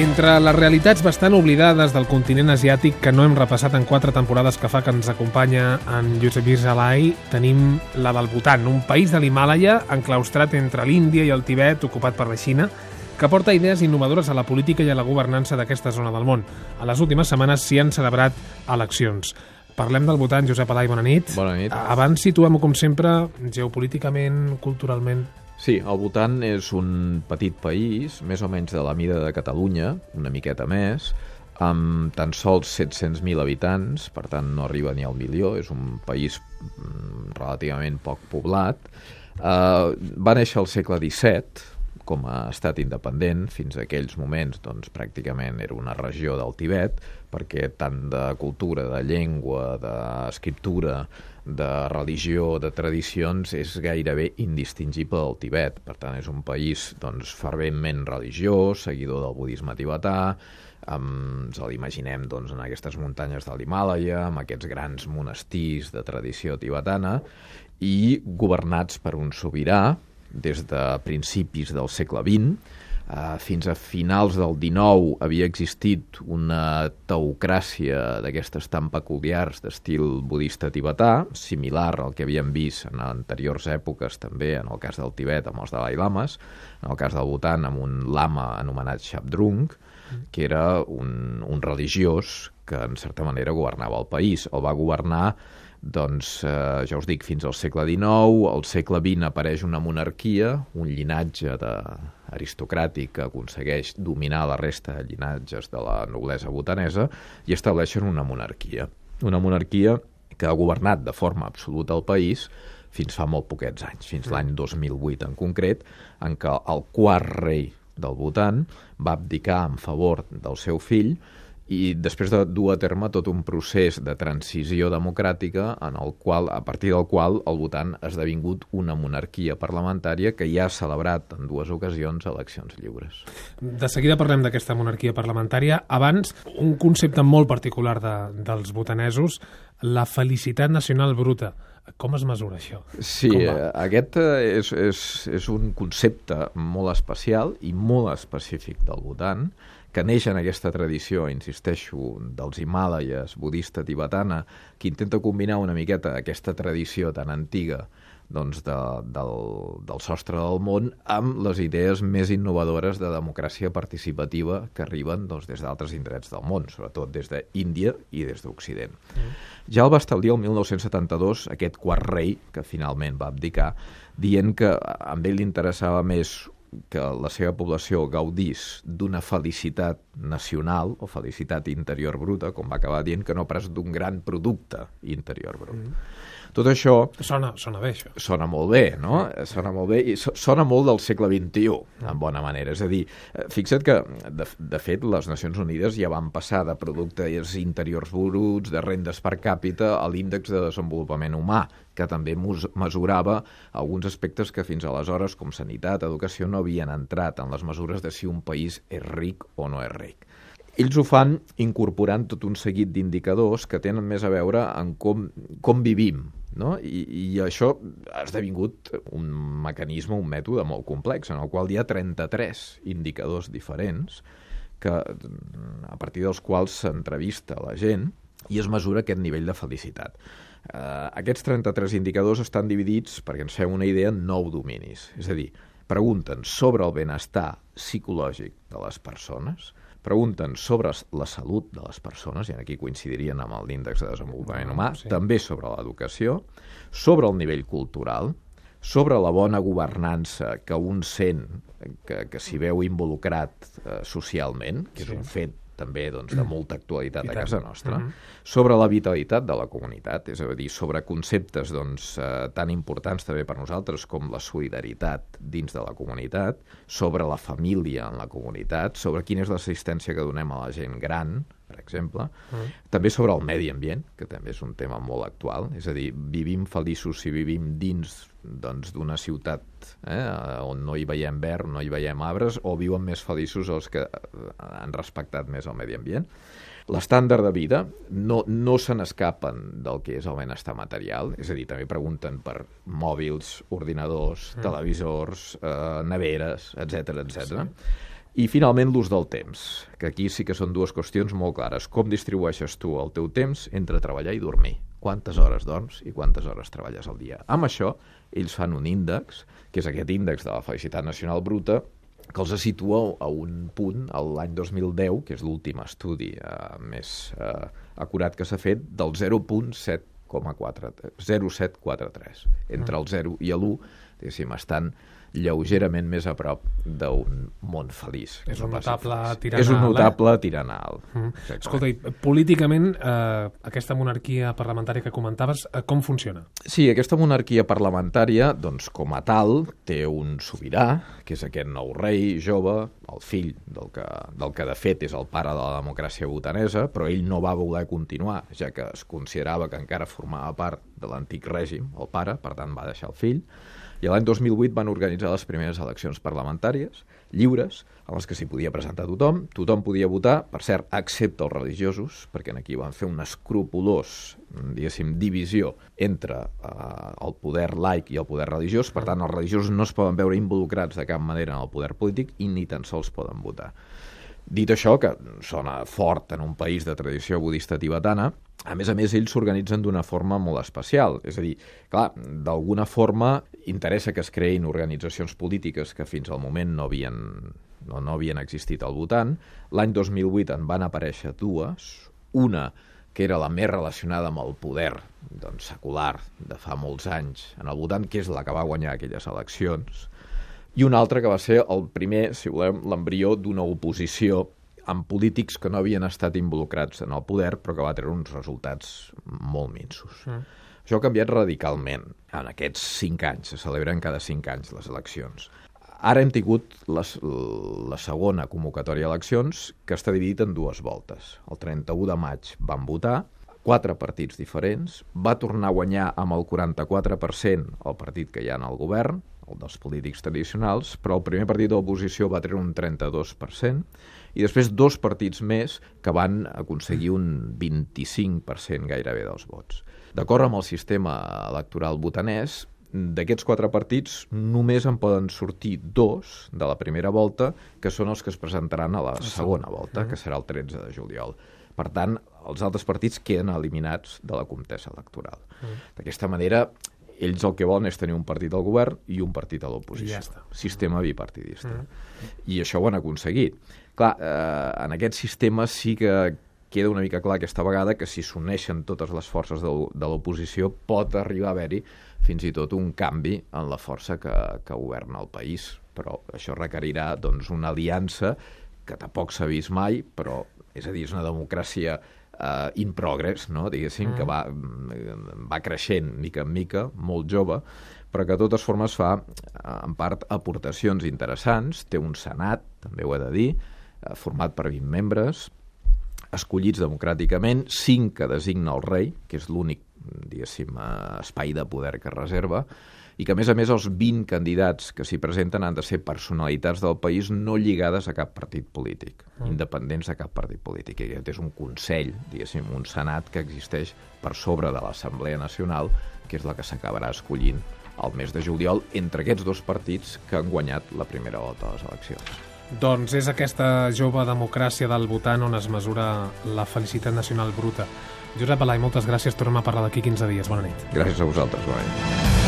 Entre les realitats bastant oblidades del continent asiàtic que no hem repassat en quatre temporades que fa que ens acompanya en Josep Salai, tenim la del Bhutan, un país de l'Himàlaia enclaustrat entre l'Índia i el Tibet, ocupat per la Xina, que porta idees innovadores a la política i a la governança d'aquesta zona del món. A les últimes setmanes s'hi han celebrat eleccions. Parlem del Bhutan, Josep Alai, bona nit. Bona nit. Abans situem-ho, com sempre, geopolíticament, culturalment, Sí, el Bhutan és un petit país, més o menys de la mida de Catalunya, una miqueta més, amb tan sols 700.000 habitants, per tant no arriba ni al milió, és un país mm, relativament poc poblat. Uh, va néixer al segle XVII, com a estat independent, fins a aquells moments doncs, pràcticament era una regió del Tibet, perquè tant de cultura, de llengua, d'escriptura, de religió, de tradicions, és gairebé indistingible del Tibet. Per tant, és un país doncs, ferventment religiós, seguidor del budisme tibetà, amb, ens l'imaginem doncs, en aquestes muntanyes de l'Himàlaia, amb aquests grans monestirs de tradició tibetana, i governats per un sobirà des de principis del segle XX, fins a finals del XIX havia existit una teocràcia d'aquestes tan peculiars d'estil budista tibetà, similar al que havíem vist en anteriors èpoques també, en el cas del Tibet amb els Dalai Lames, en el cas del Bhutan amb un lama anomenat Shabdrung, que era un, un religiós que en certa manera governava el país. El va governar doncs, eh, ja us dic, fins al segle XIX, al segle XX apareix una monarquia, un llinatge de, aristocràtic que aconsegueix dominar la resta de llinatges de la noblesa botanesa i estableixen una monarquia. Una monarquia que ha governat de forma absoluta el país fins fa molt poquets anys, fins l'any 2008 en concret, en què el quart rei del Bhutan va abdicar en favor del seu fill i després de dur a terme tot un procés de transició democràtica en el qual, a partir del qual el Bhutan ha esdevingut una monarquia parlamentària que ja ha celebrat en dues ocasions eleccions lliures. De seguida parlem d'aquesta monarquia parlamentària. Abans, un concepte molt particular de, dels butanesos, la felicitat nacional bruta. Com es mesura això? Sí, aquest eh, és, és, és un concepte molt especial i molt específic del Bhutan, que neix en aquesta tradició, insisteixo, dels Himàlayes, budista tibetana, que intenta combinar una miqueta aquesta tradició tan antiga doncs, de, del, del sostre del món amb les idees més innovadores de democràcia participativa que arriben doncs, des d'altres indrets del món, sobretot des d'Índia i des d'Occident. Mm. Ja el va establir el 1972 aquest quart rei, que finalment va abdicar, dient que a ell li interessava més que la seva població gaudís d'una felicitat nacional o felicitat interior bruta, com va acabar dient, que no pas d'un gran producte interior brut. Mm. Tot això... Sona, sona bé, això. Sona molt bé, no? Sona molt bé i sona molt del segle XXI, en bona manera. És a dir, eh, fixa't que, de, de fet, les Nacions Unides ja van passar de productes interiors bruts, de rendes per càpita, a l'índex de desenvolupament humà, que també mesurava alguns aspectes que fins aleshores, com sanitat, educació, no havien entrat en les mesures de si un país és ric o no és ric. Ells ho fan incorporant tot un seguit d'indicadors que tenen més a veure en com, com vivim, no? I, I això ha esdevingut un mecanisme, un mètode molt complex, en el qual hi ha 33 indicadors diferents que, a partir dels quals s'entrevista la gent i es mesura aquest nivell de felicitat. Uh, aquests 33 indicadors estan dividits, perquè ens fem una idea, en nou dominis. És a dir, pregunten sobre el benestar psicològic de les persones, pregunten sobre la salut de les persones, i aquí coincidirien amb l'índex de desenvolupament humà, sí. també sobre l'educació, sobre el nivell cultural, sobre la bona governança que un sent que, que s'hi veu involucrat eh, socialment, que sí. és un fet també doncs, de molta actualitat a casa nostra, uh -huh. sobre la vitalitat de la comunitat, és a dir, sobre conceptes doncs, eh, tan importants també per nosaltres com la solidaritat dins de la comunitat, sobre la família en la comunitat, sobre quina és l'assistència que donem a la gent gran, per exemple, -huh. també sobre el medi ambient, que també és un tema molt actual, és a dir, vivim feliços si vivim dins doncs, d'una ciutat eh, on no hi veiem verd, no hi veiem arbres, o viuen més feliços els que eh, han respectat més el medi ambient. L'estàndard de vida no, no se n'escapen del que és el benestar material, és a dir, també pregunten per mòbils, ordinadors, mm. televisors, eh, neveres, etc etc. Sí. I finalment l'ús del temps, que aquí sí que són dues qüestions molt clares. Com distribueixes tu el teu temps entre treballar i dormir? Quantes hores dorms i quantes hores treballes al dia? Amb això, ells fan un índex, que és aquest índex de la felicitat nacional bruta, que els situa a un punt l'any 2010, que és l'últim estudi eh, més eh, acurat que s'ha fet, del 0.7,4 0743. Entre el 0 i l'1, diguéssim, estan lleugerament més a prop d'un món feliç. És un notable tirant És un alt, eh? notable tirant alt. Mm. Exactament. Escolta, i políticament, eh, aquesta monarquia parlamentària que comentaves, eh, com funciona? Sí, aquesta monarquia parlamentària, doncs, com a tal, té un sobirà, que és aquest nou rei jove, el fill del que, del que de fet és el pare de la democràcia botanesa, però ell no va voler continuar, ja que es considerava que encara formava part de l'antic règim, el pare, per tant va deixar el fill, i l'any 2008 van organitzar les primeres eleccions parlamentàries, lliures, en les que s'hi podia presentar tothom, tothom podia votar, per cert, excepte els religiosos, perquè aquí van fer un escrupulós, diguéssim, divisió entre eh, el poder laic i el poder religiós, per tant, els religiosos no es poden veure involucrats de cap manera en el poder polític i ni tan sols poden votar. Dit això, que sona fort en un país de tradició budista tibetana, a més a més, ells s'organitzen d'una forma molt especial. És a dir, clar, d'alguna forma interessa que es creïn organitzacions polítiques que fins al moment no havien, no, no havien existit al voltant. L'any 2008 en van aparèixer dues. Una que era la més relacionada amb el poder doncs, secular de fa molts anys en el voltant, que és la que va guanyar aquelles eleccions, i una altra que va ser el primer, si volem, l'embrió d'una oposició amb polítics que no havien estat involucrats en el poder, però que va treure uns resultats molt minsos. Mm. Això ha canviat radicalment en aquests cinc anys. Se celebren cada cinc anys les eleccions. Ara hem tingut les, la segona convocatòria d'eleccions, que està dividit en dues voltes. El 31 de maig van votar, quatre partits diferents, va tornar a guanyar amb el 44% el partit que hi ha en el govern, el dels polítics tradicionals, però el primer partit de l'oposició va treure un 32%, i després dos partits més que van aconseguir un 25% gairebé dels vots. D'acord amb el sistema electoral botanès, d'aquests quatre partits només en poden sortir dos de la primera volta, que són els que es presentaran a la segona volta, que serà el 13 de juliol. Per tant, els altres partits queden eliminats de la contesa electoral. D'aquesta manera, ells el que volen és tenir un partit al govern i un partit a l'oposició. Ja està. Sistema bipartidista. Mm. I això ho han aconseguit. Clar, eh, en aquest sistema sí que queda una mica clar aquesta vegada que si s'uneixen totes les forces de, de l'oposició pot arribar a haver-hi fins i tot un canvi en la força que, que governa el país. Però això requerirà doncs, una aliança que tampoc s'ha vist mai, però és a dir, és una democràcia uh, in progress, no? diguéssim, mm. que va, va creixent mica en mica, molt jove, però que de totes formes fa, en part, aportacions interessants, té un senat, també ho he de dir, eh, format per 20 membres, escollits democràticament, 5 que designa el rei, que és l'únic, diguéssim, eh, espai de poder que reserva, i que, a més a més, els 20 candidats que s'hi presenten han de ser personalitats del país no lligades a cap partit polític, mm. independents de cap partit polític. I aquest és un consell, diguéssim, un senat que existeix per sobre de l'Assemblea Nacional, que és la que s'acabarà escollint al mes de juliol entre aquests dos partits que han guanyat la primera volta de les eleccions. Doncs és aquesta jove democràcia del votant on es mesura la felicitat nacional bruta. Josep Alai, moltes gràcies. Tornem a parlar d'aquí 15 dies. Bona nit. Gràcies a vosaltres. Bona nit.